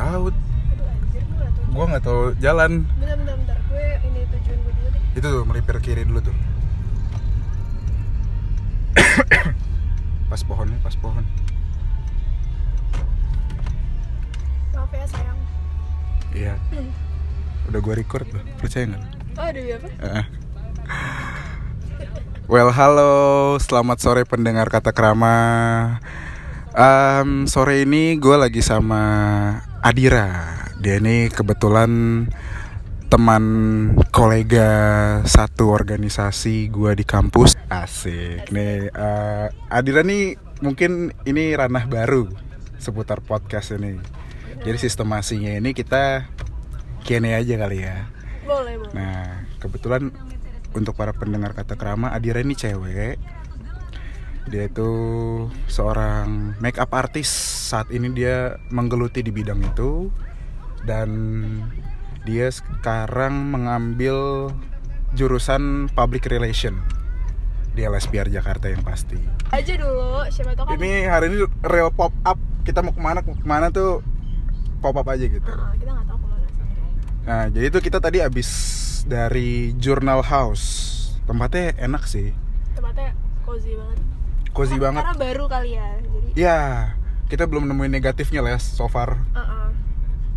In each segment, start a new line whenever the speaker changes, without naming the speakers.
tahu.
Gue
nggak tahu jalan.
Bentar bentar bentar. Gue ini tujuan gue dulu deh.
Itu tuh melipir kiri dulu tuh. Pas pohonnya pas pohon.
Maaf ya sayang.
Iya. Udah gue record loh percaya nggak?
Oh ada apa.
Well, halo, selamat sore pendengar kata kerama. Em, sore ini gue lagi sama Adira. Dia ini kebetulan teman kolega satu organisasi gue di kampus. Asik nih. eh, Adira nih mungkin ini ranah baru seputar podcast ini. Jadi sistemasinya ini kita Q&A aja kali ya.
boleh boleh
Nah, kebetulan untuk para pendengar kata kerama, Adira ini cewek. Dia itu seorang make up artist. Saat ini dia menggeluti di bidang itu dan dia sekarang mengambil jurusan public relation di LSPR Jakarta yang pasti.
aja dulu siapa tau kan
Ini hari ini real pop up. Kita mau ke mana ke mana tuh pop up aja gitu.
Ah, kita nggak tahu ke mana sebenarnya
Nah, jadi itu kita tadi abis dari Journal House. Tempatnya enak sih.
tempatnya cozy banget
Cozy
Karena-
banget.
karena baru kali ya jadi
Ya, kita belum nemuin negatifnya lah ya so far.
uh-uh.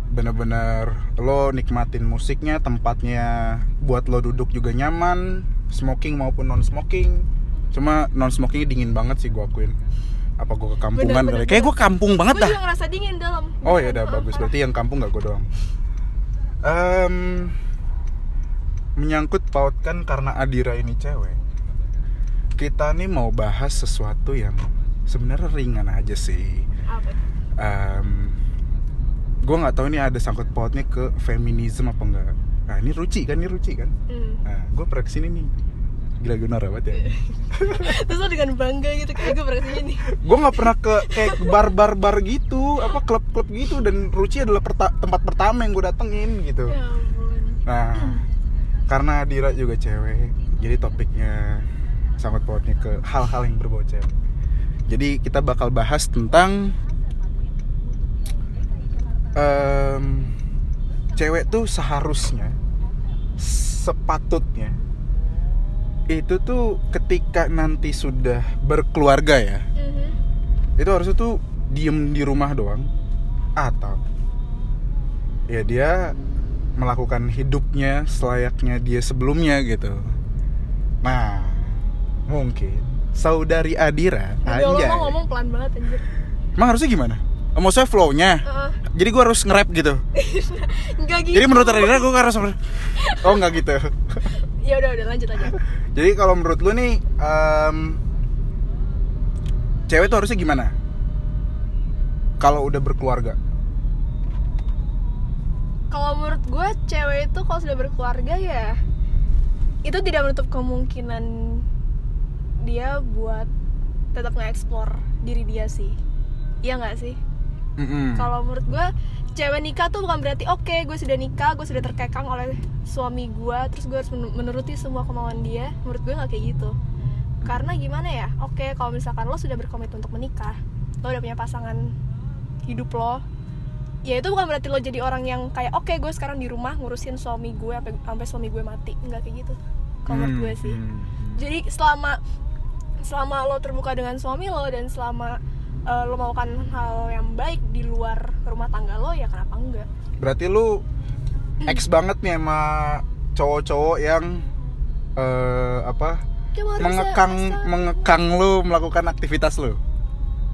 Bener-bener lo nikmatin musiknya, tempatnya buat lo duduk juga nyaman, smoking maupun non smoking. Cuma non smokingnya dingin banget sih gue akuin. Apa gue kekampungan
Bener,
kali?
bener,
Kayak gue kampung banget
gue
dah.
ngerasa dingin dalam
Oh ya udah
Ah,
bagus berarti yang kampung nggak gue doang. Em, menyangkut pautkan karena Adira ini cewek. Kita nih mau bahas sesuatu yang sebenarnya ringan aja sih.
apa
Em, gue nggak tahu ini ada sangkut pautnya ke feminisme apa enggak. Nah ini Ruci kan, ini Ruci kan.
hmm.
Nah gue pernah ke sini nih. Gila gue norak banget ya.
terus lo dengan bangga gitu kayak gue pernah ke sini
gue nggak pernah ke kayak bar-bar-bar gitu, apa klub-klub gitu dan Ruci adalah perta- tempat pertama yang gue datengin gitu.
ya ampun
Nah, karena Dira juga cewek, jadi topiknya sangat pautnya ke hal-hal yang berbau cewek. Jadi kita bakal bahas tentang em, cewek tuh seharusnya, sepatutnya itu tuh ketika nanti sudah berkeluarga ya,
Mhm.
itu harusnya tuh diem di rumah doang atau ya dia melakukan hidupnya selayaknya dia sebelumnya gitu nah mungkin. Saudari Adira
lo
anjay.
mau ngomong pelan banget anjir.
Emang harusnya gimana? Maksudnya flow-nya?
Heeh.
jadi gue harus nge-rap gitu?
Enggak gitu.
Jadi menurut Adira gue harus oh nggak gitu.
Ya udah udah lanjut aja
jadi kalau menurut lu nih em, cewek tuh harusnya gimana? Kalau udah berkeluarga?
Kalau menurut gue cewek itu kalau sudah berkeluarga ya Itu tidak menutup kemungkinan Dia buat tetap nge-explore diri dia sih. Iya nggak sih?
Mm-mm.
Kalau menurut gue cewek nikah tuh bukan berarti oke gue sudah nikah gue sudah terkekang oleh suami gue terus gue harus men- menuruti semua kemauan dia. Menurut gue nggak kayak gitu. Karena gimana ya? Oke kalau misalkan lo sudah berkomitmen untuk menikah lo udah punya pasangan hidup lo ya itu bukan berarti lo jadi orang yang kayak oke gue sekarang di rumah ngurusin suami gue sampai sampai suami gue mati. Nggak kayak gitu. Kalau menurut
Hmm,
gue sih.
hmm.
jadi selama selama lo terbuka dengan suami lo dan selama eh, lo melakukan hal yang baik di luar rumah tangga lo ya kenapa enggak?
Berarti lu ex banget nih sama cowok-cowok yang eh apa mengekang
rasa-
mengekang lu melakukan aktivitas lu.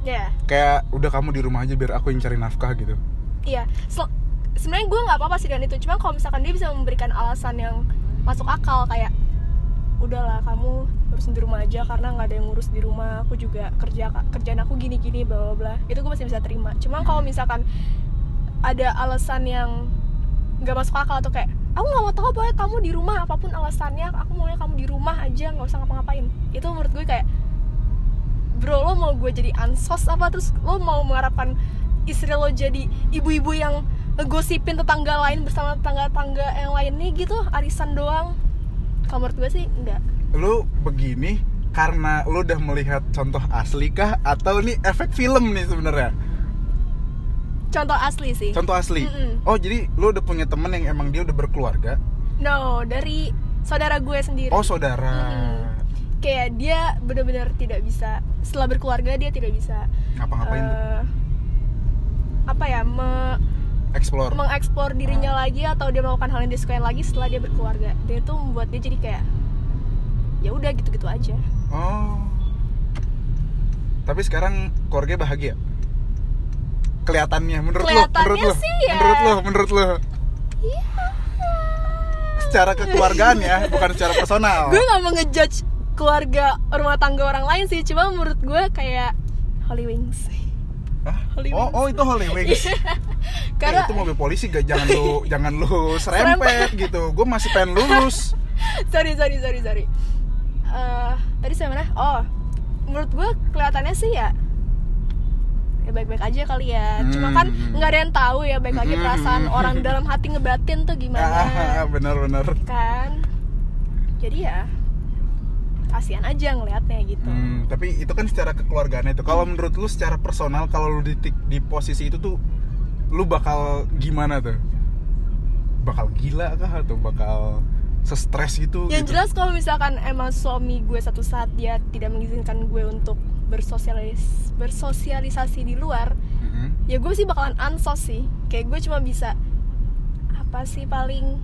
ya.
Kayak udah kamu di rumah aja biar aku yang cari nafkah gitu.
iya. Sel- sebenarnya gue nggak apa-apa sih dengan itu. Cuma kalau misalkan dia bisa memberikan alasan yang masuk akal kayak udahlah kamu harus di rumah aja karena nggak ada yang ngurus di rumah. Aku juga kerja kerjaan aku gini gini bla bla bla. Itu gue masih bisa terima. Cuma kalau misalkan ada alasan yang nggak masuk akal atau kayak aku nggak mau tahu pokoknya kamu di rumah apa pun alasannya aku maunya kamu di rumah aja nggak usah ngapa-ngapain. Itu menurut gue kayak bro lo mau gue jadi ansos apa? Terus lo mau mengharapkan istri lo jadi ibu-ibu yang ngegosipin tetangga lain bersama tetangga-tetangga yang lainnya gitu? Arisan doang kalau menurut gue sih enggak.
Lu begini karena lu udah melihat contoh asli kah? Atau ini efek film nih sebenarnya?
contoh asli sih.
Contoh asli?
Mm-mm.
oh jadi lu udah punya temen yang emang dia udah berkeluarga?
No dari saudara gue sendiri.
Oh saudara.
Mm-mm. kayak dia benar-benar tidak bisa. Setelah berkeluarga dia tidak bisa.
Ngapa-ngapain tuh?
Eh, apa ya me-
explore
mengeksplor dirinya lagi atau dia melakukan hal yang dia sukai lagi setelah dia berkeluarga. Dan itu membuat dia jadi kayak ya udah gitu-gitu aja.
Oh. Tapi sekarang keluarga bahagia? Kelihatannya menurut lo
Kelihatannya
menurut lo
sih ya.
menurut lo menurut lo
Iya.
secara kekeluargaan ya bukan secara personal.
Gue nggak mau ngejudge keluarga rumah tangga orang lain sih cuma menurut gue kayak Holy Wings
Hah?
Holy
oh
Wings.
oh itu Holy Wings.
Karena
Eh, itu mobil polisi gak jangan lu jangan lu serempet. gitu. Gue masih pengen lulus.
Sorry sorry sorry sorry. Eh, tadi saya mana oh menurut gue kelihatannya sih ya ya baik-baik aja kali ya. Cuma kan
Hmm.
nggak ada yang tahu ya baik lagi
Hmm.
perasaan orang dalam hati ngebatin tuh
ah,
gimana
bener-bener
kan? Jadi ya kasihan aja ngelihatnya gitu
Hmm, tapi itu kan secara kekeluargaan itu. Kalau menurut lu secara personal kalau lu di, di posisi itu tuh lu bakal gimana tuh? Bakal gila kah atau bakal sestres gitu?
yang
gitu?
jelas kalau misalkan emang suami gue satu saat dia tidak mengizinkan gue untuk bersosialis bersosialisasi di luar
Mhm.
ya gue sih bakalan ansos sih kayak gue cuma bisa apa sih paling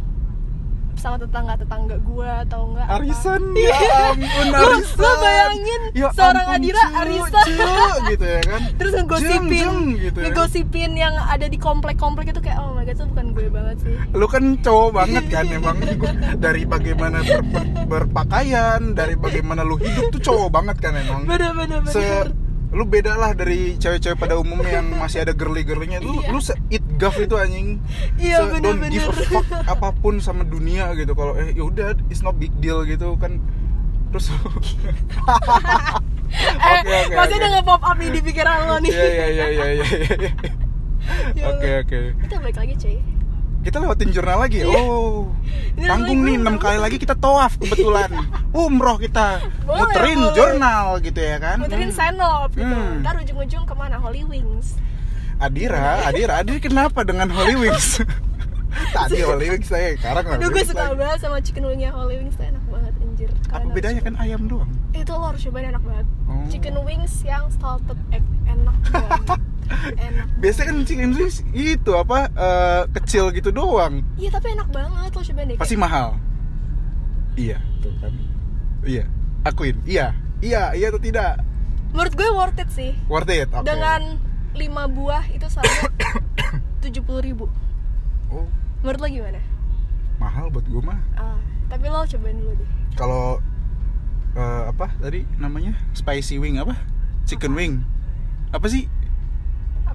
sama tetangga tetangga gue atau enggak apa.
Arisan ya ampun
Lo-
arisan.
lo bayangin
Ya
seorang
ampun,
Adira
cu,
arisan.
cu, gitu ya kan.
terus ngegosipin
Jeng, jeng, gitu ya.
ngegosipin yang ada di komplek-komplek itu kayak oh my god itu bukan gue banget sih
Lu kan cowok banget kan emang dari bagaimana ber- ber- berpakaian, dari bagaimana lu hidup tuh cowok banget kan emang.
bener bener bener
se lu beda lah dari cewek-cewek pada umumnya yang masih ada girly-girlynya lu
Iya.
lu se it gaf itu anjing
Iya,
Se- don't
bener-bener.
give a fuck apa pun sama dunia gitu kalau eh yaudah it's not big deal gitu kan terus
eh
Oke, oke,
masih
oke.
udah nge-pop up nih di pikiran lo nih
iya iya iya iya iya iya.
Ya
oke oke
kita balik lagi cuy
kita lewatin jurnal lagi
Iya.
oh tanggung nih enam kali lagi kita toaf kebetulan umroh kita
Boleh,
muterin
boleh.
jurnal gitu ya kan
muterin
Hmm.
senop gitu
Hmm.
ntar ujung-ujung ke mana Holy Wings
Adira, Adira, Adira kenapa dengan Holy Wings? Tadi Holy Wings saya, sekarang
aduh gue suka
lagi.
banget sama chicken wingnya Holy Wings enak banget anjir
Apa
Kalian harus
bedanya kan ayam doang?
itu lo harus cobain enak banget
Oh.
chicken wings yang salted egg enak banget enak
Biasanya kan chicken wings itu apa eh, kecil gitu doang.
iya tapi enak banget lo cobain deh
Pasti
kayak-
mahal. Iya, tuh kan. Iya, akuin. Iya, iya, iya atau tidak?
menurut gue worth it sih
Worth it. Oke.
dengan 5 buah itu sama tujuh puluh ribu
Oh,
menurut lo gimana
mahal buat gue mah.
ah tapi lo cobain dulu deh
Kalau eh, apa tadi namanya spicy wing apa? Chicken wing. Apa sih?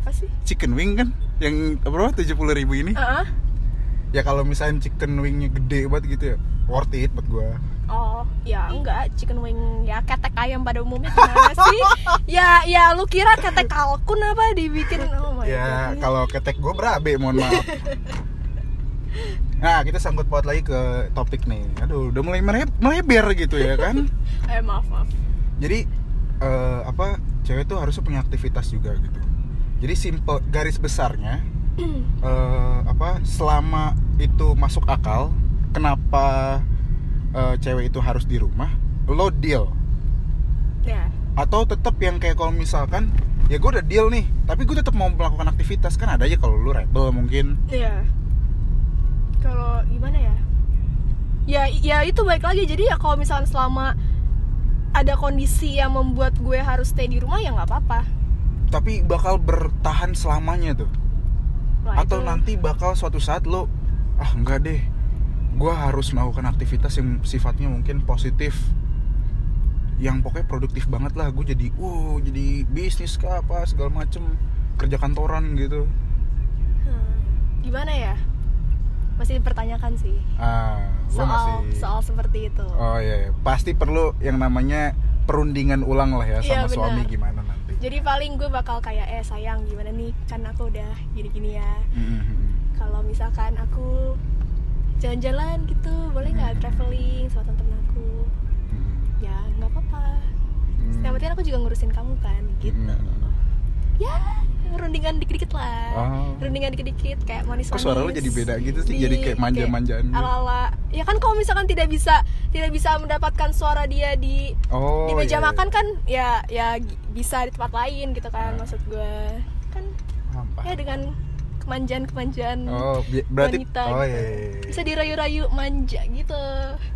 Apa sih
Chicken wing kan? Yang berapa? Tujuh puluh ribu ini?
ah
ya kalau misalnya chicken wingnya gede banget gitu ya worth it buat gua
Oh, ya enggak, chicken wing ya ketek ayam pada umumnya gimana sih? ya, ya lu kira ketek kalkun apa dibikin? Oh my
ya
god.
kalau ketek gua berabe mohon maaf nah kita sangkut paut lagi ke topik nih aduh udah mulai mele- melebar gitu ya kan
Eh maaf maaf.
jadi eh, apa cewek tuh harusnya punya aktivitas juga gitu jadi simple garis besarnya eh, apa selama itu masuk akal kenapa eh, cewek itu harus di rumah lo deal
ya,
atau tetap yang kayak kalau misalkan ya gue udah deal nih tapi gue tetap mau melakukan aktivitas kan ada aja kalau lu rebel mungkin
ya. Kalau gimana ya? Ya, ya itu baik lagi. Jadi ya kalau misalnya selama ada kondisi yang membuat gue harus stay di rumah ya nggak apa-apa.
Tapi bakal bertahan selamanya tuh
Nah,
atau
itu-
nanti bakal suatu saat lo ah enggak deh gue harus melakukan aktivitas yang sifatnya mungkin positif yang pokoknya produktif banget lah gue jadi uh jadi bisnis kah apa segala macem kerja kantoran gitu
Hmm, gimana ya? Masih dipertanyakan sih.
ah
Soal
masih
soal seperti itu.
Oh iya, iya. pasti perlu yang namanya perundingan ulang lah ya
Iya,
sama suami
benar.
gimana.
Jadi paling gue bakal kayak eh sayang gimana nih kan aku udah gini-gini ya.
Mm-mm.
Kalau misalkan aku jalan-jalan gitu boleh nggak traveling sama temen aku?
Mm-mm.
Ya nggak apa-apa.
Mm.
Yang penting aku juga ngurusin kamu kan gitu.
Mm.
Ya rundingan dikit-dikit lah
Oh.
rundingan dikit-dikit kayak manis-manis
Kok suara lu jadi beda gitu sih? Jadi kayak manja-manjaan gitu.
ala-ala ya kan kalau misalkan tidak bisa tidak bisa mendapatkan suara dia di
Oh,
di meja
iya, iya.
makan kan ya ya bisa di tempat lain gitu kan
Ah.
maksud gue kan ya dengan kemanjaan-kemanjaan
Oh, berarti
wanita
Oh
gitu.
iya, iya, iya.
bisa dirayu-rayu manja gitu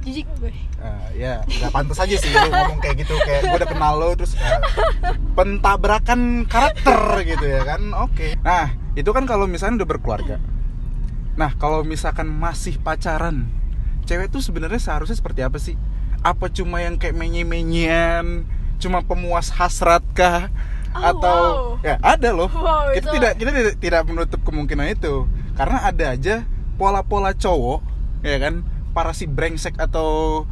jijik gue
Ah, ya, nggak pantas aja sih lu ngomong kayak gitu kayak gue udah kenal lo terus ah, pentabrakan karakter gitu ya kan. Oke. Nah, itu kan kalau misalnya udah berkeluarga. Nah, kalau misalkan masih pacaran, cewek tuh sebenarnya seharusnya seperti apa sih? Apa cuma yang kayak menye-menyean, cuma pemuas hasrat kah?
Oh,
Atau
wow.
ya ada loh.
Wow,
kita
itu-
tidak kita tidak, tidak menutup kemungkinan itu. Karena ada aja pola-pola cowok, ya kan? Para si brengsek atau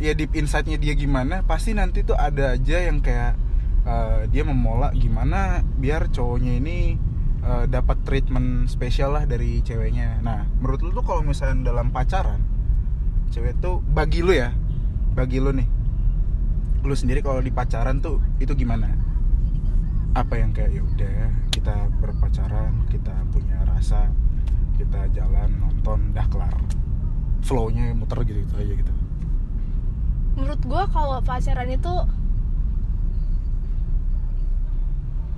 ya deep inside-nya dia gimana, pasti nanti tuh ada aja yang kayak eh, dia memola gimana biar cowoknya ini eh, dapat treatment spesial lah dari ceweknya. Nah, menurut lu tuh kalau misalnya dalam pacaran, cewek tuh bagi lu ya, bagi lu nih, lu sendiri kalau di pacaran tuh itu gimana? Apa yang kayak ya udah kita berpacaran, kita punya rasa, kita jalan nonton, dah kelar, flownya muter gitu gitu aja gitu.
menurut gue kalau pacaran itu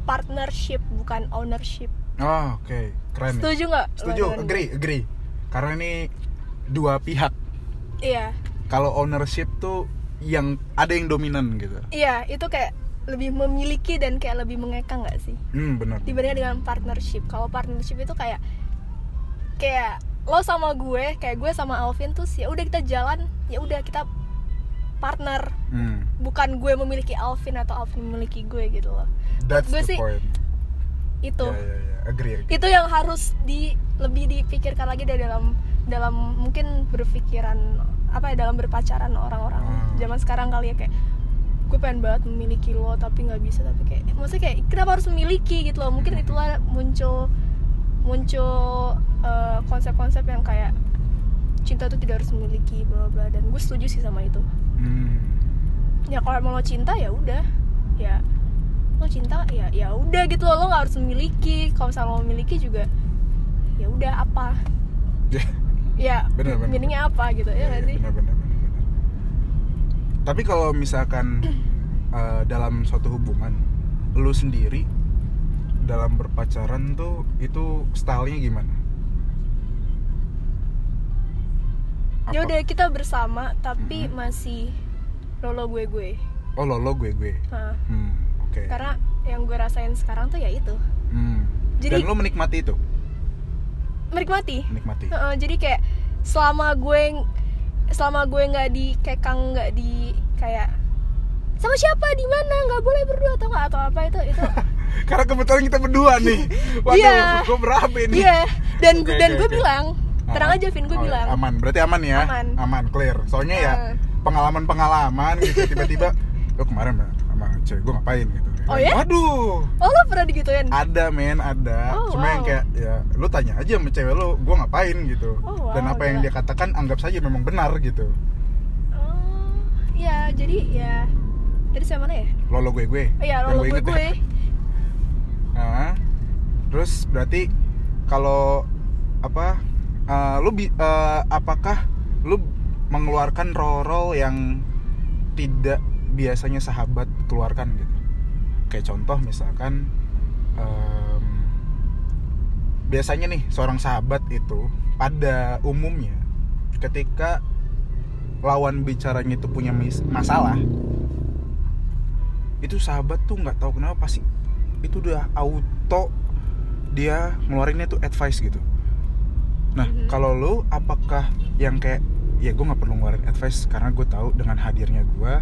partnership bukan ownership
Oh, oke, keren. ya.
setuju nggak
Setuju, agree, agree. Karena ini dua pihak.
iya
Kalau ownership tuh yang ada yang dominan gitu.
iya itu kayak lebih memiliki dan kayak lebih mengekang nggak sih
Hmm, benar.
dibandingkan dengan partnership kalau partnership itu kayak kayak lo sama gue kayak gue sama Alvin tuh ya udah kita jalan ya udah kita partner
Hmm,
bukan gue memiliki Alvin atau Alvin memiliki gue gitu loh
that's
Gue
the
sih-
point.
itu
Ya, ya, ya. Agree, agree.
itu yang harus di lebih dipikirkan lagi dari dalam dalam mungkin berpikiran apa ya dalam berpacaran orang-orang
Hmm.
zaman sekarang kali ya kayak gue pengen banget memiliki lo tapi nggak bisa tapi kayak maksudnya kayak kenapa harus memiliki gitu loh? Mungkin itulah muncul muncul eh, konsep-konsep yang kayak cinta tuh tidak harus memiliki bla bla dan gue setuju sih sama itu.
Hmm.
ya kalau emang lo cinta ya udah. Ya lo cinta ya ya udah gitu loh. Lo nggak harus memiliki. Kalau misalnya lo memiliki juga ya udah apa?
Ya,
ya
Bener, bener,
meaningnya apa gitu ya nggak sih
benar, benar, benar, benar. Tapi kalau misalkan eh, dalam suatu hubungan, lu sendiri dalam berpacaran tuh itu stylenya gimana?
ya udah kita bersama tapi
Mhm.
masih lolo gue gue
Oh lo lo gue gue. Hmm, oke.
karena yang gue rasain sekarang tuh ya itu
Hmm.
Jadi-
Dan lo menikmati itu,
menikmati
menikmati.
Heeh, jadi kayak selama gue selama gue nggak dikekang nggak di kayak sama siapa di mana nggak boleh berdua atau nggak atau apa itu itu
Karena kebetulan kita berdua nih. Waduh,
Iya.
gue berabe nih.
iya dan
Oke,
dan
oke,
gue
oke.
bilang tenang
Ah.
aja Vin gue
Oh,
bilang
aman. Berarti aman ya?
Aman.
clear. Soalnya ya
Ah.
pengalaman-pengalaman gitu tiba-tiba lo kemarin sama cewek gue ngapain gitu.
Oh ya?
Waduh.
oh lo pernah digituin
Ada men, ada.
Oh,
Cuma yang
wow.
kayak ya lu tanya aja sama cewek lo, gue ngapain gitu.
Oh, wow,
Dan apa yang
gila.
dia katakan anggap saja memang benar gitu.
oh ya jadi ya dari sama mana ya
Lolo gue gue.
oh iya
Yang
lo gue
ya.
gue
Nah, terus berarti kalau apa eh, lu bi- eh, apakah lu mengeluarkan role-role yang tidak biasanya sahabat keluarkan gitu kayak contoh misalkan em, biasanya nih seorang sahabat itu pada umumnya ketika lawan bicaranya itu punya masalah itu sahabat tuh nggak tahu kenapa pasti itu udah auto dia ngeluarinnya tuh advice gitu nah
Mhm.
kalau lu apakah yang kayak ya gue nggak perlu ngeluarin advice karena gue tahu dengan hadirnya gue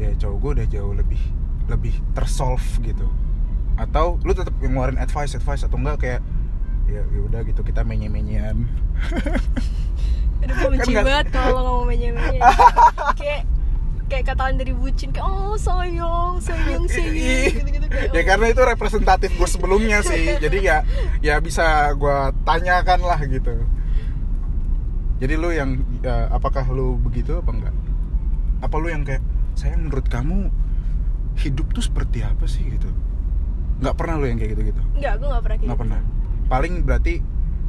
ya cowok gue udah jauh lebih lebih tersolve gitu. Atau lu tetap ngeluarin advice advice atau enggak kayak ya ya udah gitu kita menye menyean
Aduh gue benci
nggak-
banget kalau ngomong menye-menye. Kayak kayak kataan dari bucin kayak oh sayang sayang sayang gitu-gitu kayak
ya
oh.
karena itu representatif gue sebelumnya sih. Jadi ya ya bisa gue tanyakan lah gitu. Jadi lu yang ya, apakah lu begitu apa enggak? Apa lu yang kayak saya menurut kamu hidup tuh seperti apa sih gitu? Nggak pernah lo yang kayak gitu gitu
nggak gue nggak pernah kayak
nggak
gitu.
pernah. Paling berarti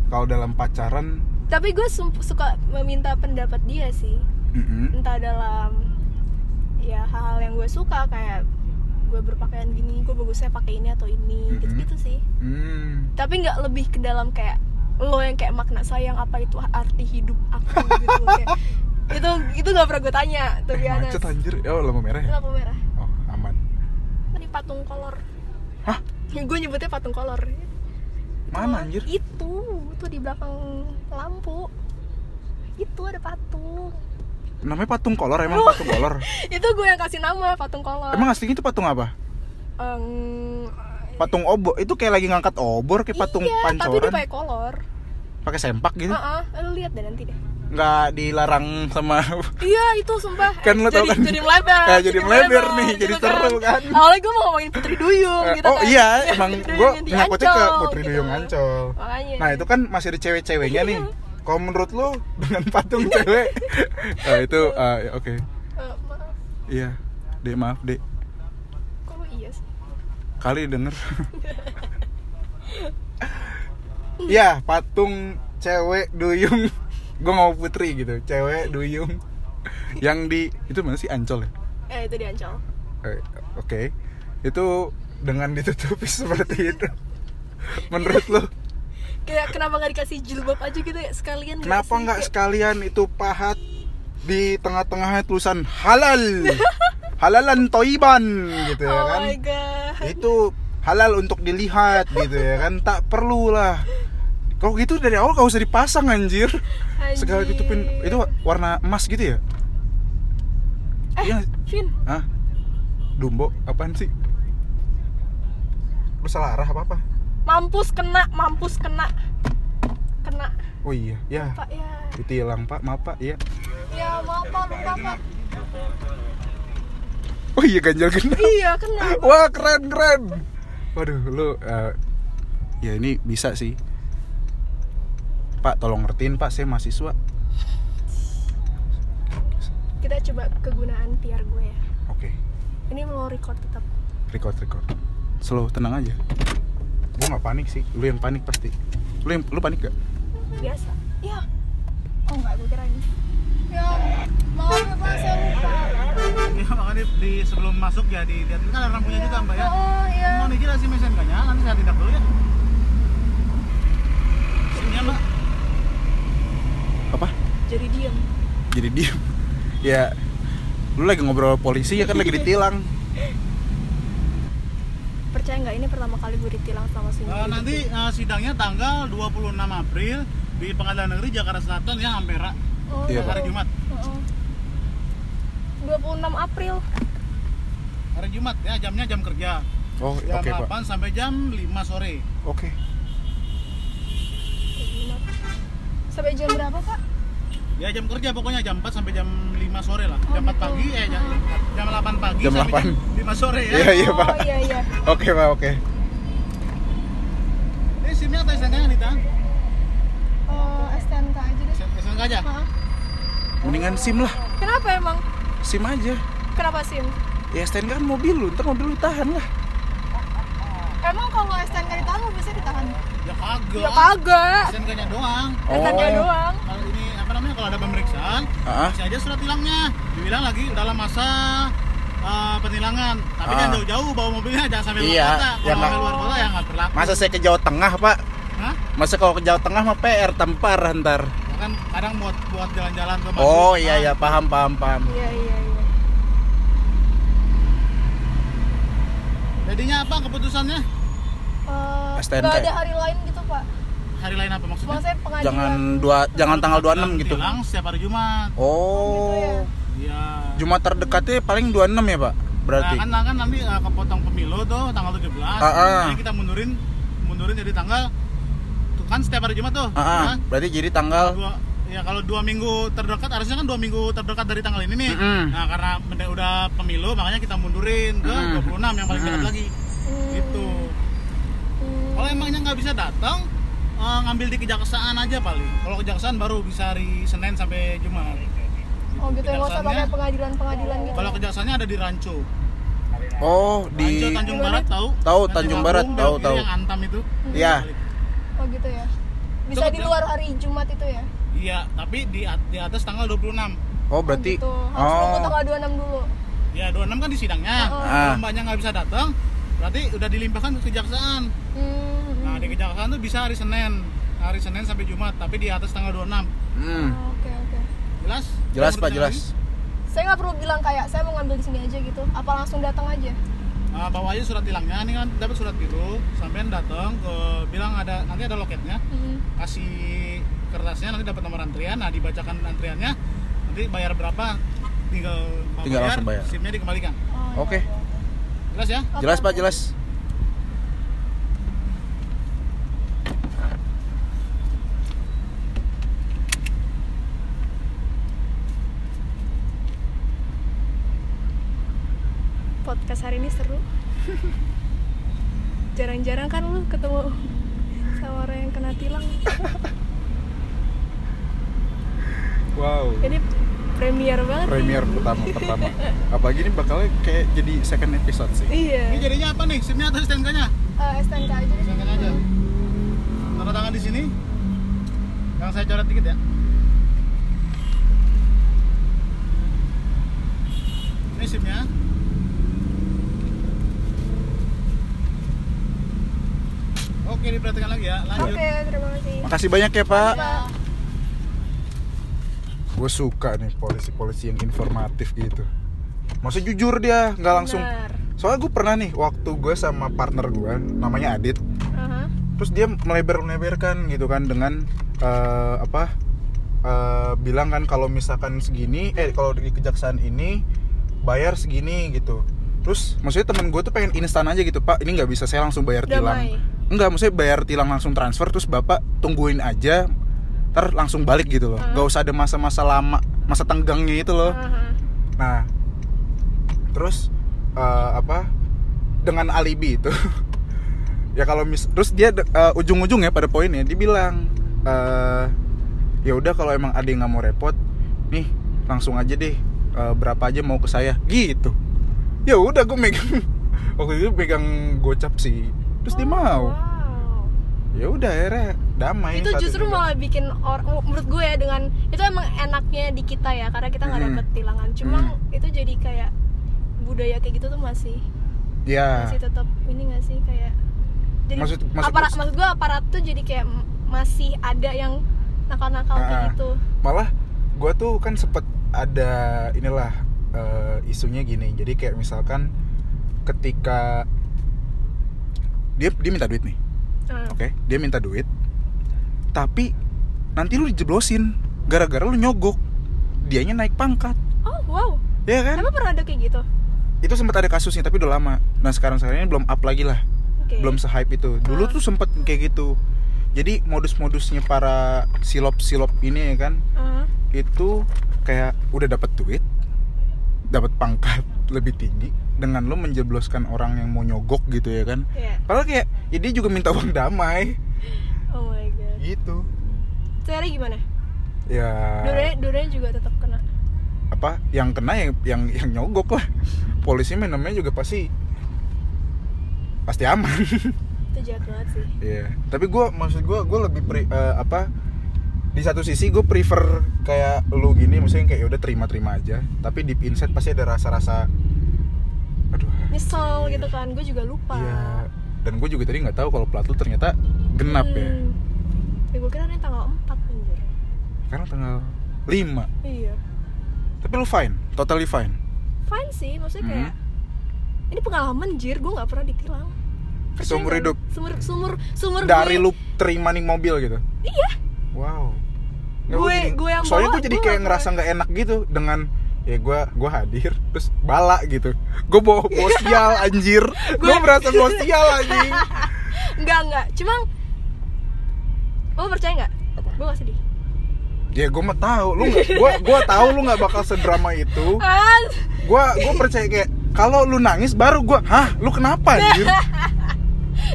kalau dalam pacaran
tapi gue suka meminta pendapat dia sih.
Mm-mm.
entah dalam ya hal-hal yang gue suka kayak gue berpakaian gini gue bagusnya pakai ini atau ini
Mhm.
gitu gitu sih.
Hmm.
tapi nggak lebih ke dalam kayak lo yang kayak makna sayang apa itu arti hidup aku gitu. Kayak itu itu nggak pernah gue tanya tuh
eh, macet anjir. Oh lampu merah ya?
Lampu merah patung kolor.
Hah?
Gue nyebutnya patung kolor.
Mana anjir?
Itu tuh di belakang lampu. Itu ada patung.
Namanya patung kolor emang
Oh.
patung kolor?
Itu gue yang kasih nama patung kolor.
Emang aslinya itu patung apa?
Em,
patung obor itu kayak lagi ngangkat obor kayak patung
iya, tapi dia
pancoran.
pakai kolor.
Pakai sempak gitu?
Heeh, lu lihat deh nanti deh
nggak dilarang sama
iya itu sumpah.
Kan lo tau
jadi,
kan?
jadi melebar
Eh, jadi melebar nih, jadi seru kan.
awalnya gue mau ngomongin Putri Duyung
Eh,
gitu
oh
kan.
iya emang gue nyangkutnya ke Putri
gitu.
Duyung Ancol
makanya.
Nah itu kan masih ada cewek-ceweknya nih.
Iya.
kalau menurut lu dengan patung cewek. Eh, itu eh, ya, oke.
Eh, maaf.
Iya. Dek maaf dek.
Kok iya sih?
Kali denger. Iya, patung cewek duyung. Gue mau putri gitu, cewek duyung. Yang di itu mana sih Ancol ya?
eh itu di Ancol
Eh, Oke, itu dengan ditutupi seperti itu. Menurut lo,
kayak kenapa nggak dikasih jilbab aja gitu ya sekalian gitu
kenapa nggak sekalian itu pahat di tengah-tengahnya tulisan halal, halalan toiban gitu ya
oh
kan?
my god
Itu halal untuk dilihat gitu ya kan? Tak perlu lah. Kalau gitu dari awal gak usah dipasang anjir. segala
Anjir.
ditutupin. Itu warna emas gitu ya?
Eh
iya
Vin.
Ah dumbo apaan sih? Lu salah arah apa apa?
Mampus kena mampus kena. Kena.
Oh iya ya.
Pak ya.
Ditilang pak. Maaf pak. Iya.
Ya maaf pak. Lupa pak.
Oh iya ganjil genap
iya kena
wah keren keren. Waduh lu eh, ya ini bisa sih pak tolong ngertiin pak saya mahasiswa.
Kita coba kegunaan PR gue ya.
Oke.
Ini mau record tetap.
Record record. Slow tenang aja. Gua nggak panik sih. Lu yang panik pasti. Lu yang lu panik gak
biasa. Ya oh enggak gue kira ini. Ya maaf ya pak saya lupa.
Ya makanya di sebelum masuk ya dilihat ini kan ada lampunya juga mbak ya.
oh iya.
Mau izin sih mesin nya nanti saya tindak dulu ya. Sini ya mbak.
Apa?
Jadi diem.
Jadi diem. Ya lu lagi ngobrol polisi ya kan lagi ditilang.
Percaya nggak ini pertama kali gue ditilang sama sini
Eh, nanti eh, sidangnya tanggal 26 April di Pengadilan Negeri Jakarta Selatan ya Ampera
oh,
Iya,
hari Jumat.
Heeh. 26 April.
Hari Jumat ya jamnya jam kerja.
oh
Jam
oke pak.
8 sampai jam 5 sore.
oke
sampai jam berapa pak
Ya jam kerja pokoknya jam 4 sampai jam 5 sore lah.
Oh,
jam 4
gitu.
pagi eh jam, jam 8 pagi
Jam
sampai
8.
jam 5 sore ya.
Iya, iya,
oh
Pak.
iya iya
oke pak oke
Ini SIM-nya atau STNK nya Nita?
oh STNK aja deh
STNK aja.
Hah?
mendingan sim lah
kenapa emang
sim aja
kenapa sim
ya STNK kan mobil lu ntar mobil lu tahan lah
emang kalau STNK ditahan lo bisa ditahan
Ya kagak.
ya kagak
STNK-nya doang.
STNK
Oh.
doang
Kalau ini apa namanya kalau ada pemeriksaan, kasih aja surat tilangnya. Dibilang lagi dalam masa uh, penilangan. Tapi
Ah.
jangan jauh-jauh bawa mobilnya jangan sampai
Iya,
luar kota.
ya
Kalau
nggak-
luar kota ya nggak berlaku.
masa saya ke Jawa Tengah pak
Hah?
masa kalau ke Jawa Tengah mah PR tempar ntar
Ya kan kadang buat buat jalan-jalan ke Bandung.
oh iya iya paham paham paham
iya iya iya
Jadinya apa keputusannya?
Eh,
STNK.
nggak ada hari lain gitu pak
Hari lain apa maksudnya?
maksudnya pengadilan
jangan dua jangan tanggal 26 gitu
Tilang setiap hari Jumat.
oh
Iya.
Jumat terdekatnya paling 26 ya pak berarti
Nah, kan, kan nanti uh, kepotong pemilu tuh tanggal 17.
Ah, ah.
Jadi kita mundurin mundurin jadi tanggal tuh kan setiap hari Jumat tuh.
Ah, ah.
kan?
berarti jadi tanggal
dua ya kalau dua minggu terdekat harusnya kan dua minggu terdekat dari tanggal ini nih
Mm-mm.
nah karena udah pemilu makanya kita mundurin ke
Mm.
26 yang paling dekat
Mm.
lagi
Hmm.
gitu
Hmm.
Kalau emangnya nggak bisa datang eh, ngambil di kejaksaan aja paling kalau kejaksaan baru bisa hari Senin sampai Jumat
oh gitu ya nggak usah pakai
Kejaksaannya-
pengadilan pengadilan gitu
kalau kejaksaannya ada di Ranco
Oh, di
Ranco Tanjung Barat tahu?
Tahu, Tanjung Barat, tahu, tahu.
Yang Antam itu.
Iya.
Oh gitu ya. Bisa
Coba
di luar hari Jumat itu ya?
Iya, tapi di di atas tanggal 26.
Oh, berarti
gitu. Harus nunggu
Oh.
tanggal 26 dulu.
Ya, 26 kan di sidangnya.
Oh.
Ah.
Kalau mbaknya nggak bisa datang, berarti udah dilimpahkan ke kejaksaan.
Hmm.
Di kejaksaan tuh bisa hari Senin. Hari Senin sampai Jumat, tapi di atas tanggal 26.
hmm,
Oh, Oke oke.
Jelas?
jelas
Mau
Pak, jelas.
lagi?
Saya nggak perlu bilang kayak saya mau ngambil di sini aja gitu. Apa langsung datang aja?
Nah, bawa aja surat tilangnya. Ini kan dapat surat biru. Sampean datang ke bilang ada nanti ada loketnya.
Hmm.
Kasih kertasnya nanti dapat nomor antrian. Nah, dibacakan antriannya. Nanti bayar berapa? Tinggal mau
Tinggal langsung bayar.
SIM-nya dikembalikan.
Oh,
Oke.
iya, iya.
Jelas ya?
Oke,
Jelas Pak,
oke.
jelas.
Podcast hari ini seru. Jarang-jarang kan lu ketemu sama orang yang kena tilang.
Wow.
Ini premier banget. nih.
Premier pertama pertama. Apalagi ini bakalnya kayak jadi second episode sih.
Iya.
Ini jadinya apa nih? SIM-nya atau STNK-nya?
Eh, STNK aja.
STNK aja. Tanda tangan di sini. Yang saya coret dikit ya. Ini SIM-nya. Oke, diperhatikan lagi ya. Lanjut.
Oke, terima kasih.
Makasih banyak ya Pak. Gue suka nih polisi-polisi yang informatif gitu. Maksudnya jujur dia, nggak langsung.
Benar.
Soalnya gue pernah nih waktu gue sama partner gue, namanya Adit.
Aha.
Terus dia melebar-melebarkan gitu kan dengan eh, apa? eh, bilang kan kalau misalkan segini, eh kalau di kejaksaan ini bayar segini gitu. Terus maksudnya temen gue tuh pengen instan aja gitu pak, ini nggak bisa saya langsung bayar tilang. Enggak, maksudnya bayar tilang langsung transfer terus bapak tungguin aja, ntar langsung balik gitu loh.
Hmm.
Gak usah ada masa-masa lama, masa tenggangnya itu loh. Nah, terus eh, apa? Dengan alibi itu, ya kalau mis, terus dia eh, ujung-ujungnya pada poinnya dia bilang, eh, ya udah kalau emang ada yang nggak mau repot, nih langsung aja deh eh, berapa aja mau ke saya, gitu. Ya udah gue megang waktu itu pegang gocap sih, terus dia
Oh,
mau.
Wow.
Ya udah akhirnya damai.
itu justru
juga.
malah bikin orang menurut gue ya dengan itu emang enaknya di kita ya karena kita nggak
Hmm.
dapet tilangan cuma
Hmm.
itu jadi kayak budaya kayak gitu tuh masih
ya
masih tetap ini nggak sih kayak jadi
Maksud- maksud-
aparat maksud gue aparat tuh jadi kayak masih ada yang nakal-nakal
Ah.
kayak gitu
malah gue tuh kan sempet ada inilah eh, isunya gini jadi kayak misalkan ketika dia dia minta duit nih
Ah.
oke dia minta duit tapi nanti lu dijeblosin gara-gara lu nyogok dianya naik pangkat
oh wow
ya kan
emang pernah ada kayak gitu
itu sempat ada kasusnya tapi udah lama nah sekarang sekarang ini belum up lagi lah
Oke.
belum se-hype itu. Dulu
Ah.
tuh sempet kayak gitu. Jadi modus-modusnya para silop-silop ini ya kan,
Ah.
itu kayak udah dapat duit, dapat pangkat lebih tinggi dengan lo menjebloskan orang yang mau nyogok gitu ya kan.
Iya.
Padahal kayak ya dia juga minta uang damai
oh my god
gitu.
cara gimana
Ya
dua duanya juga tetap kena
apa yang kena yang yang yang nyogok lah. Polisi mah namanya juga pasti pasti aman.
itu jahat banget sih
Iya. Tapi gue maksud gue gue lebih pre- eh, apa di satu sisi gue prefer kayak lu gini, maksudnya kayak ya udah terima-terima aja. Tapi deep inside pasti ada rasa-rasa, aduh.
Nyesel gitu kan gue juga lupa
Iya. Dan gue juga tadi nggak tahu kalau plat lu ternyata genap ya.
Hmm. ya gue kira ini tanggal 4 anjir
Sekarang tanggal 5
iya
Tapi lu fine, totally fine.
fine sih maksudnya
Hmm.
kayak ini pengalaman jir gue nggak pernah ditilang Percaya
Seumur hidup?
sumur sumur sumur
Dari
gue,
lu terima nih mobil gitu.
iya
Wow. Nggak,
Gue- gue yang
soalnya gue jadi kayak ngerasa nggak enak gitu dengan ya gue gue hadir terus bala gitu. Gue bawa bawa sial anjir. Gue
Gue-
merasa bawa sial anjing.
Nggak nggak. Cuma lo percaya nggak? Gue gak sedih.
Ya gue mah tahu. Lu nggak gue gue tahu lu nggak bakal sedrama itu.
Ah.
Gue gue percaya kayak kalau lu nangis baru gue hah? Lu kenapa anjir?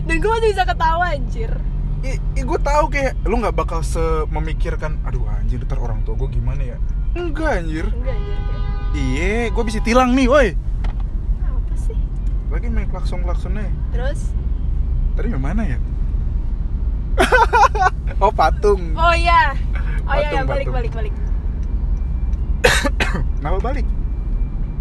Dan gue masih bisa ketawa anjir.
I, gue tahu kayak lu nggak bakal sememikirkan aduh anjir ntar orang tua gue gimana ya enggak anjir.
Enggak anjir
iya gue bisa tilang nih woi.
Apa sih?
Lagi main klakson klaksonnya
terus?
Tadi yang mana ya? Oh patung.
Oh iya. Oh iya ya,
Patung,
balik
patung.
balik balik.
Kenapa balik?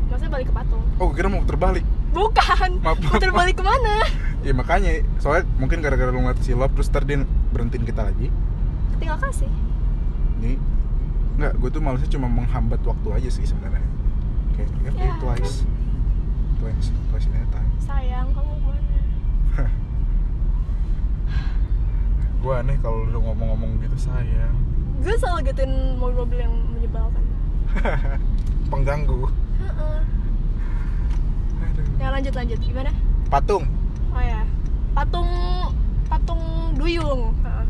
Maksudnya balik ke patung.
Oh kira mau terbalik.
Bukan.
Maaf, maaf,
putar balik ke mana?
Ya makanya. Soalnya mungkin gara-gara lu ngeliat silop terus dia berhentiin kita lagi.
Tinggal kasih.
Ini nggak gue tuh malesnya cuma menghambat waktu aja sih sebenarnya. Kayak ya,
Ya.
twice. Twice twice in a time.
Sayang kamu ke mana
gue aneh kalau lu ngomong-ngomong gitu sayang.
Gue selalu gituin mobil-mobil yang menyebalkan.
Pengganggu.
Heeh.
Aduh.
ya lanjut lanjut. Gimana?
Patung.
Oh ya. Patung patung duyung. Heeh.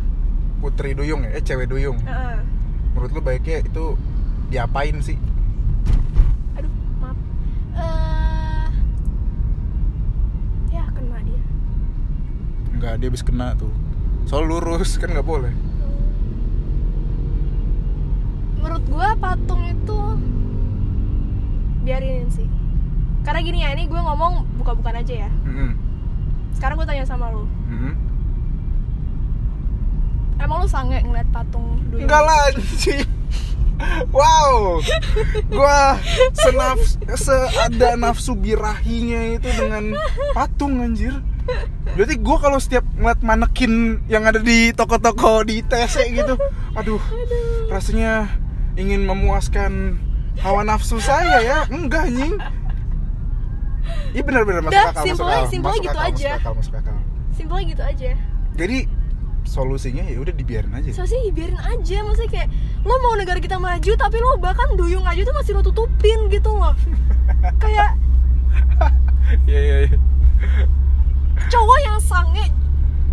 putri duyung ya? Eh cewek duyung.
Heeh.
Menurut lu baiknya itu diapain sih?
Aduh maaf. Eh ya kena dia.
Nggak dia habis kena tuh. Soal lurus kan nggak boleh.
Menurut gua patung itu biarinin sih. Karena gini ya ini gue ngomong buka-bukan aja ya.
Mm-mm.
sekarang gue tanya sama lu.
Mm-mm.
Emang lu sange ngeliat patung duyung
Enggak lah anjing. Wow, gua senaf seada nafsu birahinya itu dengan patung anjir. Berarti gua kalau setiap ngeliat manekin yang ada di toko-toko di TC gitu, aduh, rasanya ingin memuaskan hawa nafsu saya ya. Enggak anjing. Iya benar-benar masuk akal, masuk
simpelnya-
akal,
simpelnya
masuk
gitu
akal,
aja.
Masuk akal, masuk akal.
simpelnya gitu aja
Jadi solusinya ya udah dibiarin aja.
so sih biarin aja maksudnya kayak lo mau negara kita maju tapi lo bahkan duyung aja tuh masih lo tutupin gitu loh kayak
Iya iya iya.
cowok yang sange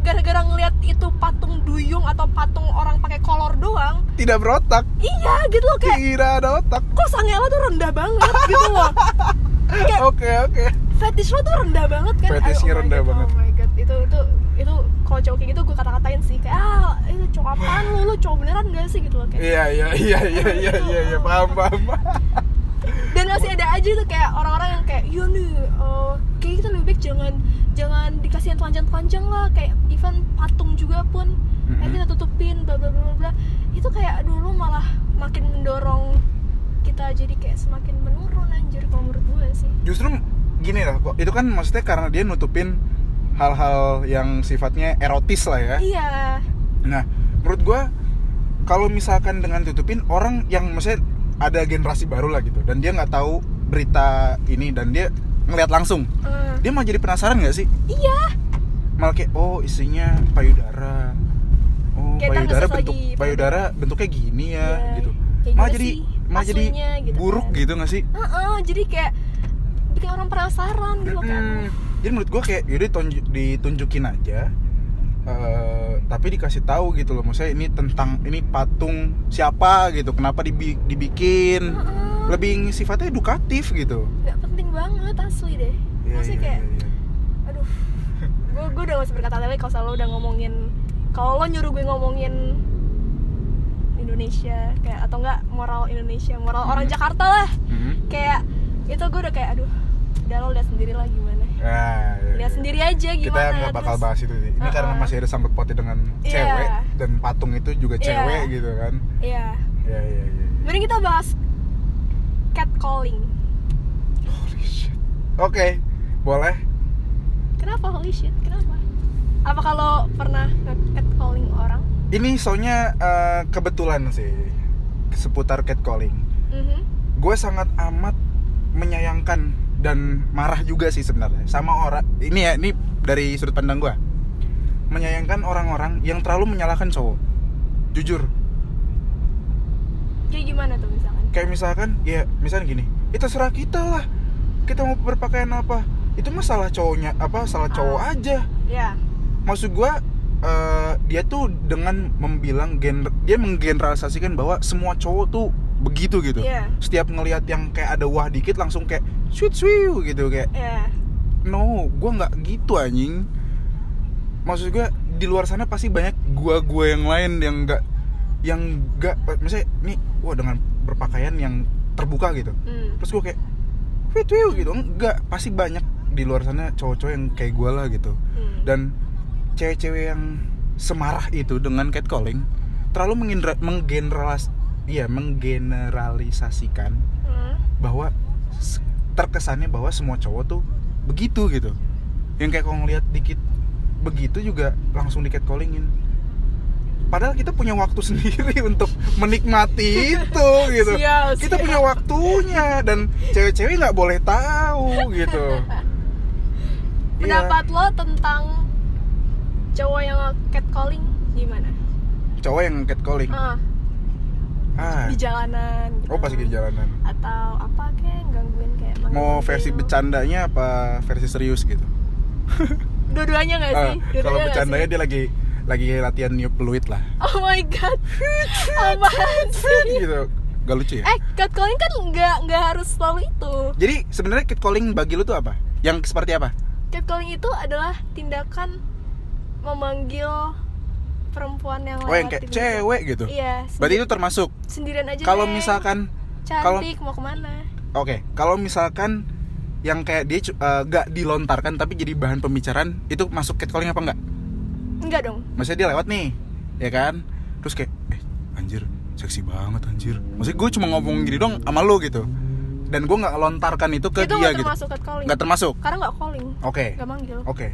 gara-gara ngelihat itu patung duyung atau patung orang pakai kolor doang
Tidak berotak.
iya gitu loh kayak
Kira ada otak.
kok sange lo tuh rendah banget gitu loh
Oke oke.
fetish lo tuh rendah banget kan
Fetishnya
oh
rendah
God,
banget.
oh my god itu itu kalau cowok kayak gitu gue kata-katain sih kayak ah itu cowok apaan lu? Lu cowok beneran gak sih? Gitu loh kayak.
Iya iya iya iya iya iya iya paham paham.
dan masih ada aja tuh kayak orang-orang yang kayak iya nih eh, kayak kita lebih baik jangan jangan dikasih yang telanjang-telanjang lah. Kayak even patung juga pun mm kita tutupin bla bla bla bla, itu kayak dulu malah makin mendorong kita jadi kayak semakin menurun anjir kalau menurut gue sih.
Justru gini lah, kok itu kan maksudnya karena dia nutupin hal-hal yang sifatnya erotis lah ya.
iya
Nah, menurut gua kalau misalkan dengan tutupin orang yang maksudnya ada generasi baru lah gitu dan dia nggak tahu berita ini dan dia ngeliat langsung,
Eh,
dia malah jadi penasaran nggak sih?
iya
Malah kayak oh isinya payudara. Oh,
Kayak
payudara bentuk
lagi,
payudara bentuknya gini ya
Iya,
gitu.
kayak
Malah jadi
sih
malah jadi
gitu
buruk
kan.
gitu nggak sih?
Heeh, jadi kayak bikin orang penasaran gitu
Mm-mm.
aduh.
Jadi menurut gua kayak ditunjuk- ditunjukin aja. eh, tapi dikasih tahu gitu loh, maksudnya ini tentang ini patung siapa gitu, kenapa dibi- dibikin,
Heeh.
lebih sifatnya edukatif gitu.
nggak penting banget asli deh
Iya,
masih
iya,
kayak
iya, iya.
aduh gue gue udah gak usah berkata lagi kalau selalu udah ngomongin kalau lo nyuruh gue ngomongin Indonesia kayak atau enggak moral Indonesia moral orang
Mhm.
Jakarta lah
Mhm.
kayak itu gue udah kayak aduh udah lo lihat sendiri lah gimana
Ah, iya,
lihat
iya.
sendiri aja
Kita
gimana
nggak bakal
terus-
bahas itu sih. Ini
Uh-uh.
karena masih ada sangkut pautnya dengan
Iya.
cewek dan patung itu juga
Iya.
cewek gitu kan.
iya
Iya iya iya.
mending kita bahas catcalling
Holy shit. Oke, boleh.
kenapa holy shit kenapa apa kalau pernah catcalling orang
Ini soalnya eh, kebetulan sih seputar catcalling.
Mhm.
Gue sangat amat menyayangkan dan marah juga sih sebenarnya sama orang. Ini ya, ini dari sudut pandang gue. Menyayangkan orang-orang yang terlalu menyalahkan cowok. Jujur,
kayak gimana tuh misalkan
kayak misalkan ya misalnya gini, itu serah kita lah. Kita mau berpakaian apa? Itu masalah cowoknya apa salah cowok
Ah.
aja.
ya
maksud gua eh, dia tuh dengan membilang gen dia menggeneralisasikan bahwa semua cowok tuh begitu gitu
Iya.
setiap ngelihat yang kayak ada wah dikit langsung kayak sweet sweet gitu kayak
ya
no gua nggak gitu anjing maksud gua di luar sana pasti banyak gua gua yang lain yang nggak yang nggak misalnya nih wah dengan berpakaian yang terbuka gitu
hmm.
terus gua kayak sweet sweet gitu enggak pasti banyak di luar sana cowok-cowok yang kayak gue lah gitu
Hmm.
dan cewek-cewek yang semarah itu dengan catcalling terlalu mengendra- iya menggeneralisasikan
Hmm.
bahwa terkesannya bahwa semua cowok tuh begitu gitu. Yang kayak kalau ngeliat dikit begitu juga langsung di catcallingin padahal kita punya waktu sendiri untuk menikmati itu gitu.
Sial,
kita
sial.
punya waktunya dan cewek-cewek nggak boleh tahu gitu. Iya.
pendapat lo tentang cowok yang catcalling gimana?
Cowok yang catcalling?
Ah,
ah.
Di jalanan gitu.
oh pasti di jalanan.
Atau apa kayak gangguin kayak
mau versi bercandanya apa versi serius gitu?
Dua-duanya nggak sih? Dua-duanya
kalau bercandanya dia lagi lagi latihan niup peluit lah.
Oh my god. Apaan sih?
Gitu. Gak lucu ya?
Eh catcalling kan nggak nggak harus selalu itu.
Jadi sebenarnya catcalling bagi lu tuh apa? Yang seperti apa?
Catcalling itu adalah tindakan memanggil perempuan yang
oh yang kayak
di pinggir.
cewek gitu?
Iya
berarti itu termasuk?
sendirian aja.
Kalau misalkan kalau
cantik mau ke mana?
Oke kalau misalkan yang kayak dia cu- eh, gak dilontarkan tapi jadi bahan pembicaraan itu masuk catcalling apa enggak
enggak dong.
Maksudnya dia lewat nih ya kan? Terus kayak eh anjir seksi banget anjir. Maksudnya gue cuma ngomong gini dong sama lu gitu. Dan gue nggak lontarkan itu ke
itu
dia
nggak
gitu.
termasuk catcalling.
Nggak termasuk?
Karena nggak calling.
Oke.
Nggak manggil.
Oke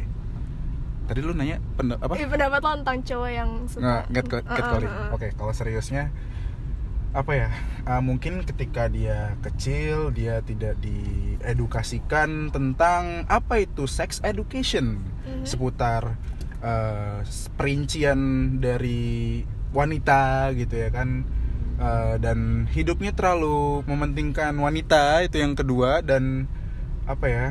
tadi lu nanya penda- apa?
Eh, pendapat lo tentang cowok yang suka.
Nggak get
Uh, uh,
catcalling
uh, uh.
oke kalau seriusnya apa ya uh, mungkin ketika dia kecil dia tidak diedukasikan tentang apa itu sex education.
Mhm.
seputar uh, perincian dari wanita gitu ya kan. Uh, dan hidupnya terlalu mementingkan wanita itu yang kedua. Dan apa ya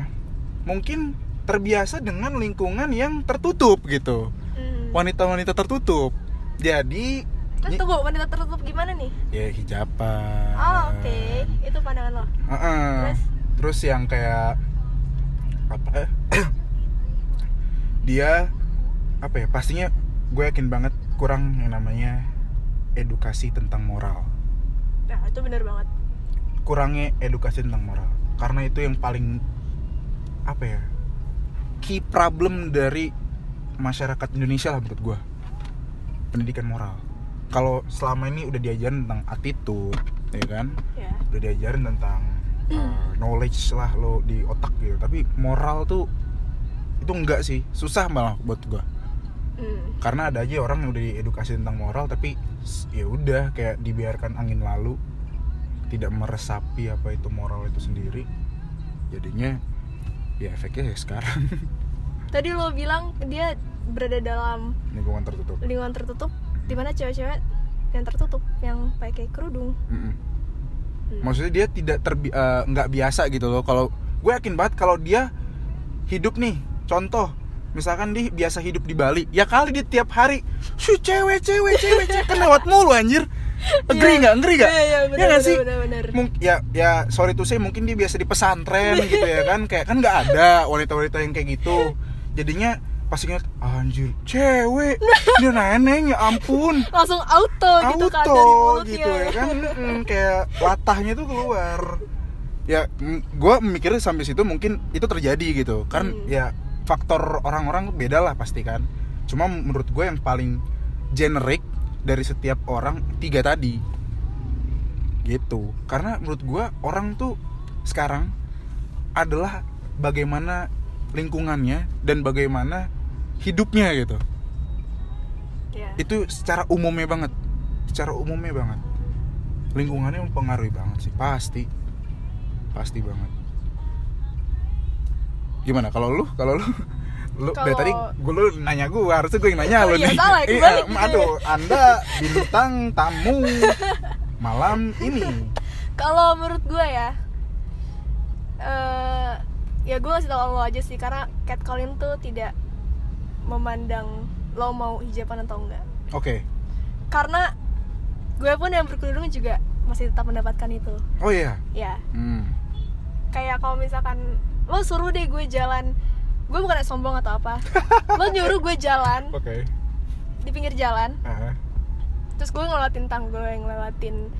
mungkin terbiasa dengan lingkungan yang tertutup gitu
Hmm.
wanita-wanita tertutup jadi
Terus tunggu wanita tertutup gimana nih?
ya hijaban
Oh oke, itu pandangan lo.
Heeh.
Terus?
terus yang kayak apa dia apa ya pastinya gue yakin banget kurang yang namanya edukasi tentang moral
Nah itu bener banget.
kurangnya edukasi tentang moral karena itu yang paling apa ya key problem dari masyarakat Indonesia lah menurut gue pendidikan moral. Kalau selama ini udah diajarin tentang attitude ya kan?
Ya.
udah diajarin tentang uh, knowledge lah lo di otak gitu. Tapi moral tuh itu enggak sih. Susah malah buat gue
Hmm.
karena ada aja orang yang udah diedukasi tentang moral tapi ya udah kayak dibiarkan angin lalu tidak meresapi apa itu moral itu sendiri. Jadinya ya efeknya ya sekarang
Tadi lo bilang dia berada dalam
lingkungan tertutup
lingkungan tertutup, di mana cewek-cewek yang tertutup, yang pakai kerudung.
Mm-mm.
Hmm.
maksudnya dia tidak terbi eh, nggak biasa gitu loh kalau gue yakin banget kalau dia hidup nih contoh misalkan dia biasa hidup di Bali ya kali dia tiap hari shu cewek cewek cewek cewek kan lewat mulu anjir agree nggak? Agree nggak?
Iya, iya, bener,
ya nggak sih?
bener, bener.
Mung- ya ya sorry tuh saya mungkin dia biasa di pesantren gitu ya kan? Kayak kan nggak ada wanita-wanita yang kayak gitu. Jadinya pasti ingat anjir cewek. Dia neneng ya ampun.
Langsung auto, gitu kan
auto
dari mulutnya.
gitu ya kan? Mm, kayak latahnya tuh keluar. Ya gue mikirnya sampai situ mungkin itu terjadi gitu. Kan
Hmm.
ya faktor orang-orang beda lah pasti kan. Cuma menurut gue yang paling generik dari setiap orang tiga tadi. Gitu. Karena menurut gue orang tuh sekarang adalah bagaimana lingkungannya dan bagaimana hidupnya gitu.
Ya.
itu secara umumnya banget. Secara umumnya banget. Lingkungannya mempengaruhi banget sih pasti. Pasti banget. Gimana? Kalau lu? Kalau lu lu dari
Kalau-
tadi gue lu nanya gue harusnya gue yang nanya
Oh
lu
iya,
nih
salah,
Iya,
gitu.
aduh anda bintang tamu malam ini
Kalau menurut gue ya, eh ya gue kasih tau lo aja sih karena catcalling tuh tidak memandang lo mau hijaban atau enggak.
oke
Karena gue pun yang berkerudung juga masih tetap mendapatkan itu.
oh iya
Ya,
hmm.
kayak kalau misalkan lo suruh deh gue jalan, gue bukan sombong atau apa. lo nyuruh gue jalan.
Oke.
Di pinggir jalan,
Ah,
terus gue ngelewatin tangga yang ngelewatin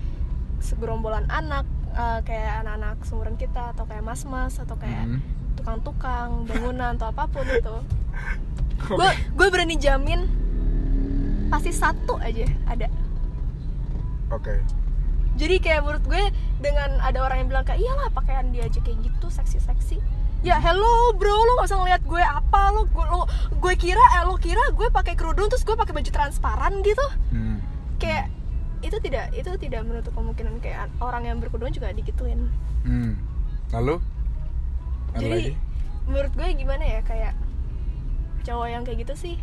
segerombolan anak eh, kayak anak-anak seumuran kita atau kayak mas-mas atau kayak
hmm.
tukang-tukang bangunan atau apa pun itu. Gue gue berani jamin pasti satu aja ada.
Oke.
Jadi kayak menurut gue dengan ada orang yang bilang kayak iyalah pakaian dia aja kayak gitu seksi-seksi ya hello bro. Lo gak usah ngeliat gue apa. Lo gue lo gue kira eh, lo kira gue pakai kerudung terus gue pakai baju transparan gitu.
Hmm.
kayak itu tidak itu tidak menutup kemungkinan kayak orang yang berkerudung juga digituin.
Hmm. lalu? Ada
jadi
lagi?
menurut gue gimana ya kayak cowok yang kayak gitu sih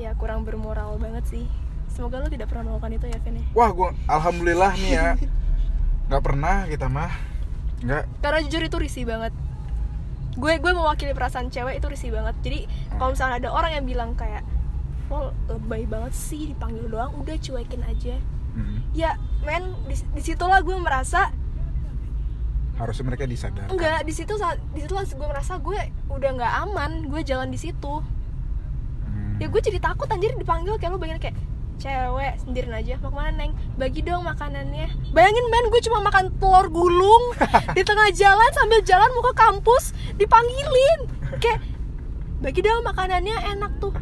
ya kurang bermoral banget sih. Semoga lo tidak pernah melakukan itu ya Vin ya.
Wah gua alhamdulillah nih ya. Nggak pernah kita mah. Nggak.
Karena jujur itu risih banget gue gue mewakili perasaan cewek itu risih banget jadi kalau misalnya ada orang yang bilang kayak lo lebay banget sih dipanggil doang udah cuekin aja
Hmm.
ya men di, di situlah gue merasa
harusnya mereka disadar
enggak di situ di situ gue merasa gue udah nggak aman gue jalan di situ
Hmm.
ya gue jadi takut anjir dipanggil kayak lo bayangin kayak cewek sendirian aja. Mau ke mana neng? Bagi dong makanannya. Bayangin men gue cuma makan telur gulung di tengah jalan sambil jalan mau ke kampus dipanggilin. Kayak bagi dong makanannya enak tuh.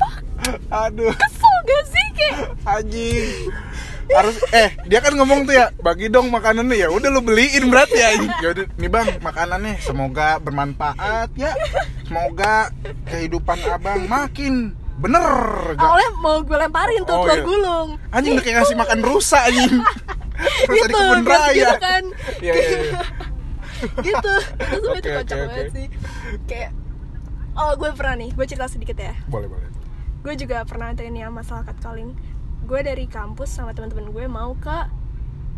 Fuck.
Aduh.
Kesel gak sih kayak?
Anjing. Harus eh dia kan ngomong tuh ya bagi dong makanannya. Ya udah lu beliin berarti ya ya udah nih bang makanannya semoga bermanfaat ya. Semoga kehidupan abang makin bener gak?
awalnya mau gue lemparin tuh
Oh,
telur
iya.
gulung.
Anjing udah kayak ngasih makan rusa anjing. Rusa di
gitu
kebun
biasa
raya.
gitu kan.
Iya, iya, iya.
gitu. Itu itu
Oke,
kocak banget
oke.
sih. Kayak oh gue pernah nih gue cerita sedikit ya.
Boleh boleh.
Gue juga pernah tanya masalah catcalling gue dari kampus sama teman-teman gue mau ke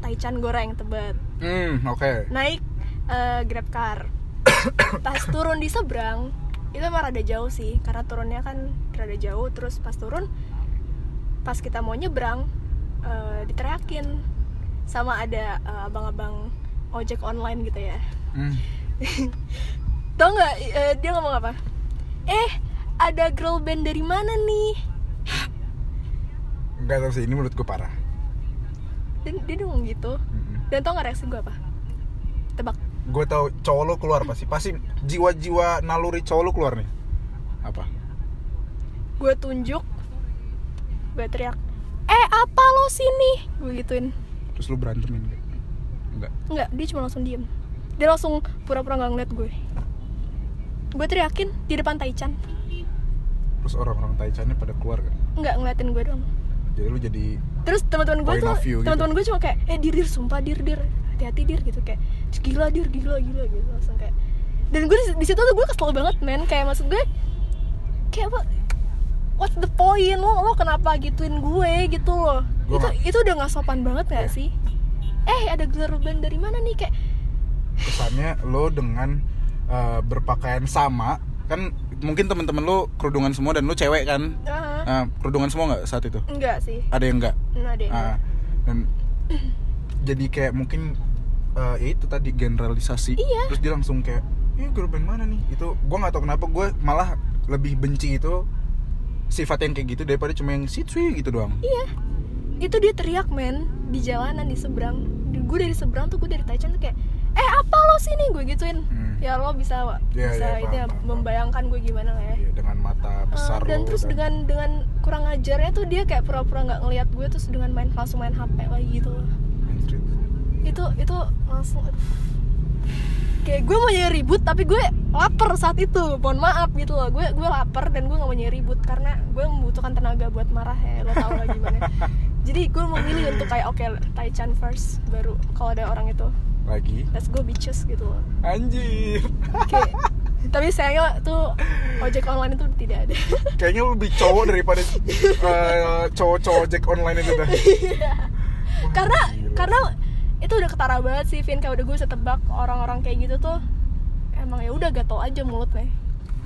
Taichan Goreng Tebet.
Hmm oke.
Naik eh, grab car. Pas turun di seberang itu emang rada jauh sih karena turunnya kan rada jauh. Terus pas turun pas kita mau nyebrang eh, diteriakin. Sama ada eh, abang-abang ojek online gitu ya.
Hmm.
tau nggak eh, dia ngomong apa? Eh ada girl band dari mana nih?
Nggak tahu sih ini menurut gue parah.
Dia, dia ngomong gitu.
Mm-mm.
dan tau nggak reaksi gue apa? Tebak
gue tahu cowok lo keluar pasti. Pasti jiwa-jiwa naluri cowok lo keluar nih. Apa?
Gue tunjuk gue teriak eh apa lo sini? Gue gituin.
Terus lu berantemin gak? enggak
Enggak, dia cuma langsung diem. Dia langsung pura-pura nggak ngeliat gue Gue teriakin di depan Taichan.
Terus orang-orang Taichannya pada keluar kan
Enggak ngeliatin gue doang.
Jadi lu jadi
Terus teman-teman gue tuh
view gitu.
Teman-teman gue cuma kayak Eh dir dir sumpah dir dir Hati-hati dir gitu. Kayak Gila dir gila gila gitu. Langsung kayak Dan gue di, situ tuh gue kesel banget men. Kayak maksud gue Kayak apa What's the point? Lo lo kenapa gituin gue? Gitu loh.
Gua
itu itu udah nggak sopan banget gak
Iya.
sih? Eh ada girl band dari mana nih? Kayak
kesannya lo dengan uh, berpakaian sama kan mungkin teman-teman lo kerudungan semua dan lo cewek kan?
Ah,
Nah, kerudungan semua nggak saat itu?
Enggak sih.
Ada yang enggak
nah deh
Ah, dan jadi kayak mungkin uh, ya itu tadi generalisasi.
Iya.
terus dia langsung kayak ini girl band mana nih? Itu gue nggak tahu kenapa gue malah lebih benci itu sifat yang kayak gitu daripada cuma yang sweet gitu doang.
Iya. Itu dia teriak men Di jalanan di seberang. Gue dari seberang tuh gue dari Taichan tuh kayak Eh apa lo sini? Gue gituin.
Hmm.
Ya lo bisa
Iya,
bisa
iya,
itu ya, membayangkan gue gimana lah ya.
Iya, dengan mata
Eh,
besar
dan
lo
terus dengan dengan kurang ajarnya tuh dia kayak pura-pura nggak ngeliat gue terus dengan main langsung main HP lagi gitu loh. Itu itu langsung kayak gue mau nyari ribut tapi gue lapar saat itu. Mohon maaf gitu loh. Gue gue lapar dan gue nggak mau nyari ribut karena gue membutuhkan tenaga buat marah ya. Lo tau lah gimana. Jadi gue memilih untuk kayak oke Taichan first baru kalau ada orang itu.
Lagi?
Let's go bitches gitu loh.
Anjir.
Kayak tapi sayangnya tuh ojek online itu tidak ada.
Kayaknya lebih cowok daripada eh, cowok-cowok ojek online itu dah.
Karena
Gila.
karena itu udah ketara banget sih Vin kayak udah gue bisa tebak orang-orang kayak gitu tuh emang ya udah gatel aja mulutnya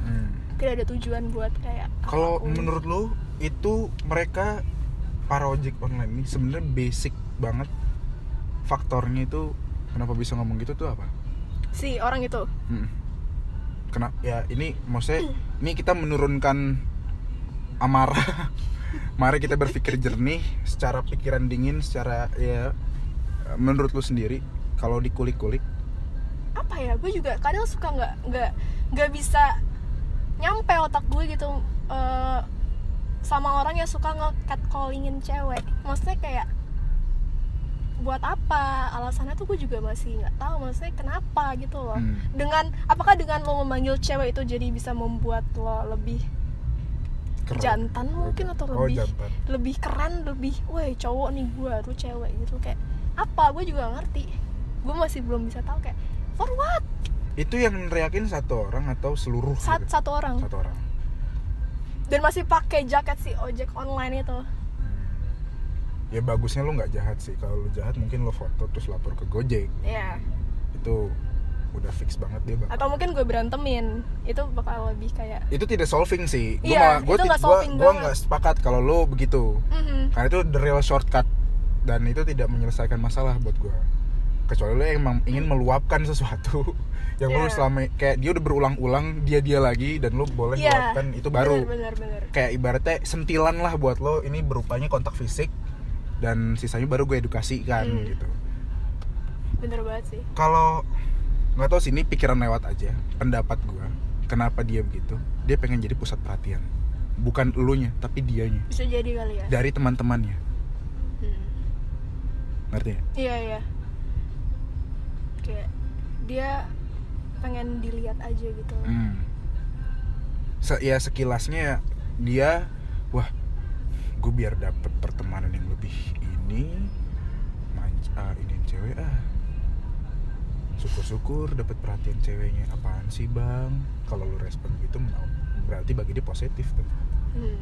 Hmm.
tidak ada tujuan buat kayak
kalau menurut lu itu mereka para ojek online ini sebenarnya basic banget faktornya itu kenapa bisa ngomong gitu tuh apa
si orang itu
Hmm. Kenapa? Ya ini maksudnya ini kita menurunkan amarah. Mari kita berpikir jernih, secara pikiran dingin, secara ya menurut lu sendiri kalau dikulik-kulik
apa ya gue juga kadang suka nggak nggak nggak bisa nyampe otak gue gitu eh, sama orang yang suka nge catcallingin cewek maksudnya kayak buat apa alasannya tuh gue juga masih nggak tahu maksudnya kenapa gitu loh
Hmm.
dengan apakah dengan lo memanggil cewek itu jadi bisa membuat lo lebih
Keren.
jantan mungkin atau
Oh,
lebih
jantan.
lebih keren lebih woi cowok nih gue tuh cewek gitu kayak apa gue juga nggak ngerti gue masih belum bisa tahu kayak for what
Itu yang neriakin satu orang atau seluruh?
Sat-
gitu?
satu orang
Satu orang.
dan masih pakai jaket si ojek online itu
Ya bagusnya lu nggak jahat sih. Kalau lu jahat mungkin lu foto terus lapor ke Gojek.
ya
Itu udah fix banget dia bakal.
atau mungkin gue berantemin itu bakal lebih kayak
Itu tidak solving sih.
Iya, nggak
gua-
solving
gua
banget.
nggak sepakat kalau lu begitu.
mhm,
Karena itu the real shortcut dan itu tidak menyelesaikan masalah buat gua. Kecuali lu emang ingin meluapkan sesuatu yang lu
Iya.
selama kayak dia udah berulang-ulang dia dia lagi dan lu boleh
Iya.
meluapkan itu baru.
bener bener bener
kayak ibaratnya sentilan lah buat lo ini berupanya kontak fisik dan sisanya baru gue edukasikan
Hmm.
gitu
bener banget sih
kalau nggak tahu sih ini pikiran lewat aja pendapat gue kenapa dia begitu dia pengen jadi pusat perhatian bukan elunya tapi dianya
bisa jadi kali ya
dari teman-temannya. Ngerti ya?
Iya iya. Kayak dia pengen dilihat aja gitu.
Hmm. Se- ya sekilasnya ya, dia wah gue biar dapet pertemanan yang lebih ini manj ah, ini cewek ah. Syukur-syukur dapet perhatian ceweknya. Apaan sih bang? Kalau lu respon gitu mau- berarti bagi dia positif tuh.
Hmm.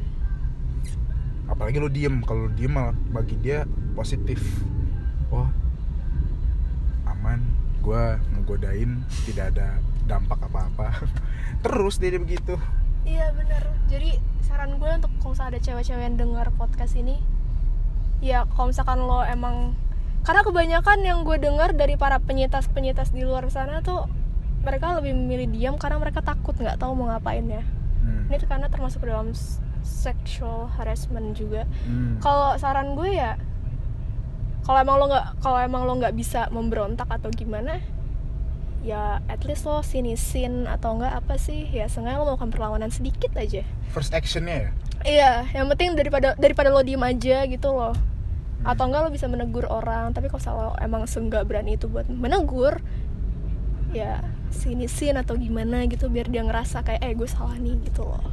apalagi lu diem. Kalau lu diem malah bagi dia positif oh aman. Gue ngegodain tidak ada dampak apa-apa. Terus dia begitu.
Iya bener. Jadi saran gue untuk kalau misalnya ada cewek-cewek yang dengar podcast ini Ya kalau misalkan lo emang Karena kebanyakan yang gue dengar dari para penyitas-penyitas di luar sana tuh Mereka lebih memilih diam karena mereka takut nggak tahu mau ngapain ya.
Hmm.
Ini karena termasuk dalam sexual harassment juga.
Hmm.
Kalau saran gue ya kalau emang lo nggak kalau emang lo nggak bisa memberontak atau gimana ya at least lo sinisin atau enggak apa sih ya sengaja lo melakukan perlawanan sedikit aja
first actionnya ya
Iya, yang penting daripada daripada lo diem aja gitu loh. Atau enggak lo bisa menegur orang, tapi kalau salah emang seenggak berani itu buat menegur, ya sinisin atau gimana gitu biar dia ngerasa kayak eh gue salah nih gitu loh.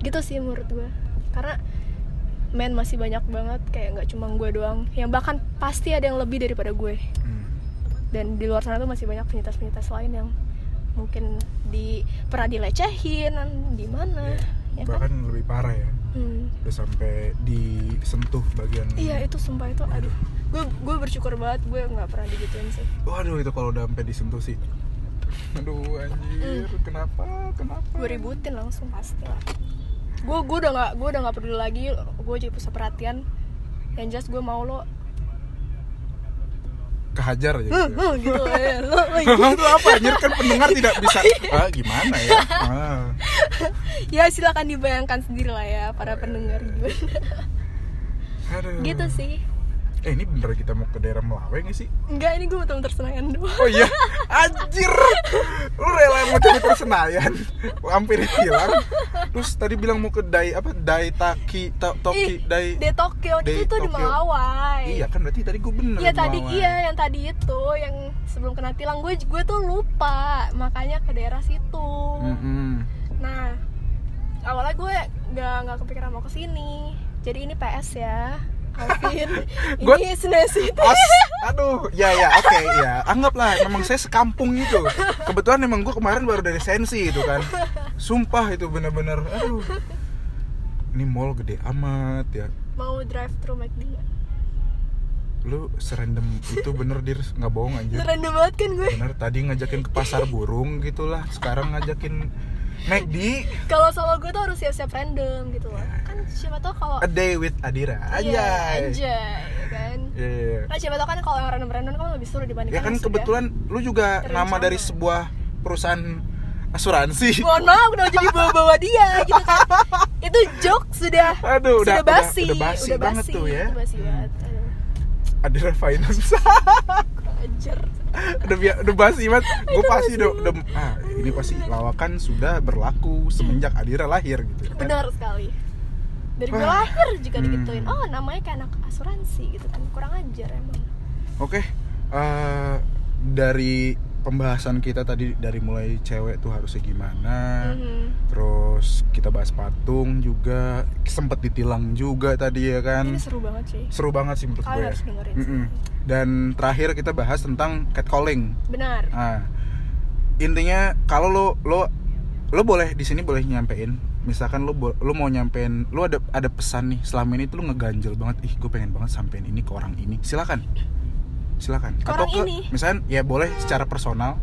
Gitu sih menurut gue. Karena men masih banyak banget kayak nggak cuma gue doang, yang bahkan pasti ada yang lebih daripada gue.
Hmm.
Dan di luar sana tuh masih banyak penyintas-penyintas lain yang mungkin di pernah dilecehin di mana ya kan?
bahkan lebih parah ya
Hmm.
udah sampai disentuh bagian
Iya itu sumpah itu aduh gue gue bersyukur banget gue nggak pernah digituin sih
waduh itu kalau udah sampai disentuh sih aduh anjir
Hmm.
kenapa kenapa
gue ributin langsung pasti lah gue gue udah nggak gue udah nggak peduli lagi. Gue jadi pusat perhatian. Yang jelas gue mau lo.
Kehajar aja
"Huh,
gitu.
huh," gitu ya lo
itu apa? Anjir kan pendengar tidak bisa ah gimana ya? Ah.
ya silakan dibayangkan sendiri lah ya para pendengar gimana
aduh.
Gitu sih
eh ini bener kita mau ke daerah Melawai gak sih
enggak ini gue betul-betul Senayan doang
oh iya anjir lu rela mau ke Senayan hampir hilang terus tadi bilang mau ke Dai apa Dai Taki to, Toki
Ih,
Dai
di Tokyo itu tuh di. Melawai
iya kan berarti tadi gue bener
Iya tadi
Melawai.
iya yang tadi itu yang sebelum kena tilang gue gue tuh lupa makanya ke daerah situ.
Mm-mm.
Nah awalnya gue nggak nggak kepikiran mau ke sini. Jadi ini PS ya, Alvin.
Gue-
ini Senesi.
As, aduh, ya ya, oke ya. Anggaplah memang saya sekampung itu. Kebetulan memang gue kemarin baru dari Sensi itu kan. Sumpah itu bener-bener, aduh. Ini mall gede amat ya.
Mau drive thru McD?
Lu serandom itu bener dir, nggak bohong anjir.
Random banget kan gue.
Bener tadi ngajakin ke pasar burung gitulah, sekarang ngajakin McD
Kalau sama gue tuh harus siap-siap random gitu loh. Kan siapa tau kalau
a day with Adira.
Iya,
Anjay.
anjay, ya kan.
Iya, iya, iya.
Nah siapa tau kan kalau yang random-random kan lebih seru dibandingkan
Ya kan kebetulan lu juga nama
terencana.
dari sebuah perusahaan asuransi.
mohon maaf udah jadi bawa-bawa dia gitu kan itu joke sudah
Aduh, udah-
sudah basi
udah- udah basi banget tuh ya.
itu basi banget aduh
Adira Finance.
ajar
udah biar udah basi banget gue pasti udah, udah ah ini pasti lawakan sudah berlaku semenjak Adira lahir gitu kan.
benar sekali. Dari gue lahir juga
Hmm.
digituin. Oh namanya kayak anak asuransi gitu kan. Kurang ajar emang.
Oke, eh, dari pembahasan kita tadi dari mulai cewek tuh harusnya gimana,
Mhm.
terus kita bahas patung juga, sempet ditilang juga tadi ya kan,
ini seru banget sih
seru banget sih menurut
kalian
gue.
harus dengerin.
Dan terakhir kita bahas tentang catcalling.
benar
Nah, intinya kalau lo lo lo boleh di sini boleh nyampein misalkan lo lo mau nyampein lo ada ada pesan nih selama ini tuh lo ngeganjel banget ih gue pengen banget sampein ini ke orang ini silakan silakan.
Ke
atau ke
ini?
misalkan ya boleh secara personal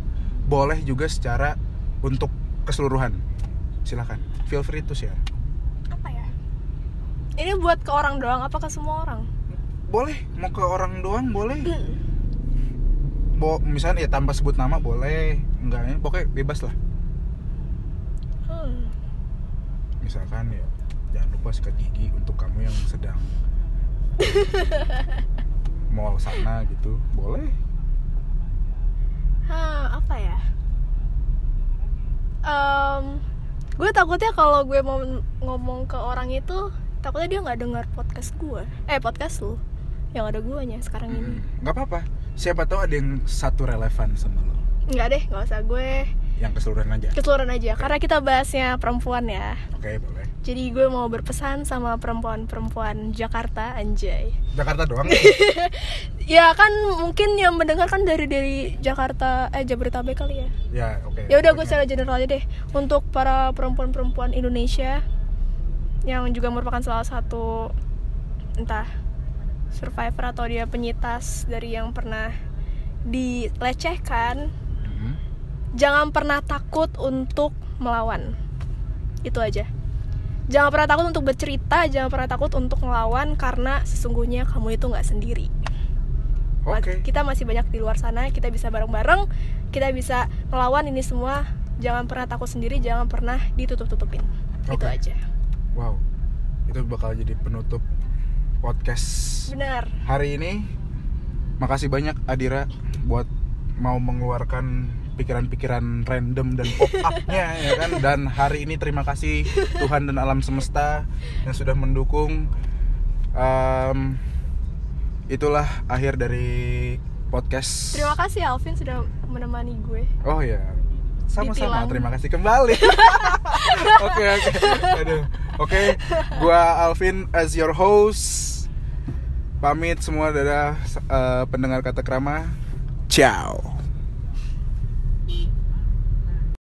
boleh juga secara untuk keseluruhan. Silakan. Feel free to share.
Apa ya? Ini buat ke orang doang apa ke semua orang?
Boleh. Mau ke orang doang boleh. Bo, misalnya ya tanpa sebut nama boleh. Enggak ya pokoknya bebas lah.
Hmm.
misalkan ya jangan lupa sikat gigi untuk kamu yang sedang mau sana gitu boleh.
Hah, apa ya? Em, gue takutnya kalau gue mau ngomong ke orang itu takutnya dia nggak dengar podcast gue. Eh podcast lu yang ada guanya sekarang ini.
Hmm, nggak apa-apa. Siapa tahu ada yang satu relevan sama lo.
Nggak deh nggak usah gue
yang keseluruhan aja?
Keseluruhan aja karena kita bahasnya perempuan ya.
Oke boleh.
Jadi gue mau berpesan sama perempuan-perempuan Jakarta anjay.
Jakarta doang?
Ya kan mungkin yang mendengar kan dari dari Jakarta eh Jabodetabek kali ya.
Ya oke.
Ya udah gue secara general aja deh. Untuk para perempuan-perempuan Indonesia yang juga merupakan salah satu entah survivor atau dia penyitas dari yang pernah dilecehkan. Jangan pernah takut untuk melawan. Itu aja. Jangan pernah takut untuk bercerita jangan pernah takut untuk melawan karena sesungguhnya kamu itu nggak sendiri.
Oke.
kita masih banyak di luar sana kita bisa bareng-bareng kita bisa melawan ini semua. Jangan pernah takut sendiri jangan pernah ditutup-tutupin. Itu
Oke.
aja.
Wow. Itu bakal jadi penutup podcast
benar.
hari ini. Makasih banyak Adira buat mau mengeluarkan pikiran-pikiran random dan pop up-nya ya kan? Dan hari ini terima kasih Tuhan dan alam semesta yang sudah mendukung. Em, itulah akhir dari podcast.
Terima kasih Alvin sudah menemani gue.
Oh ya sama-sama. Terima kasih. Kembali. Oke oke. Aduh. Oke gua Alvin as your host. Pamit semua dadah eh, pendengar kata krama. Ciao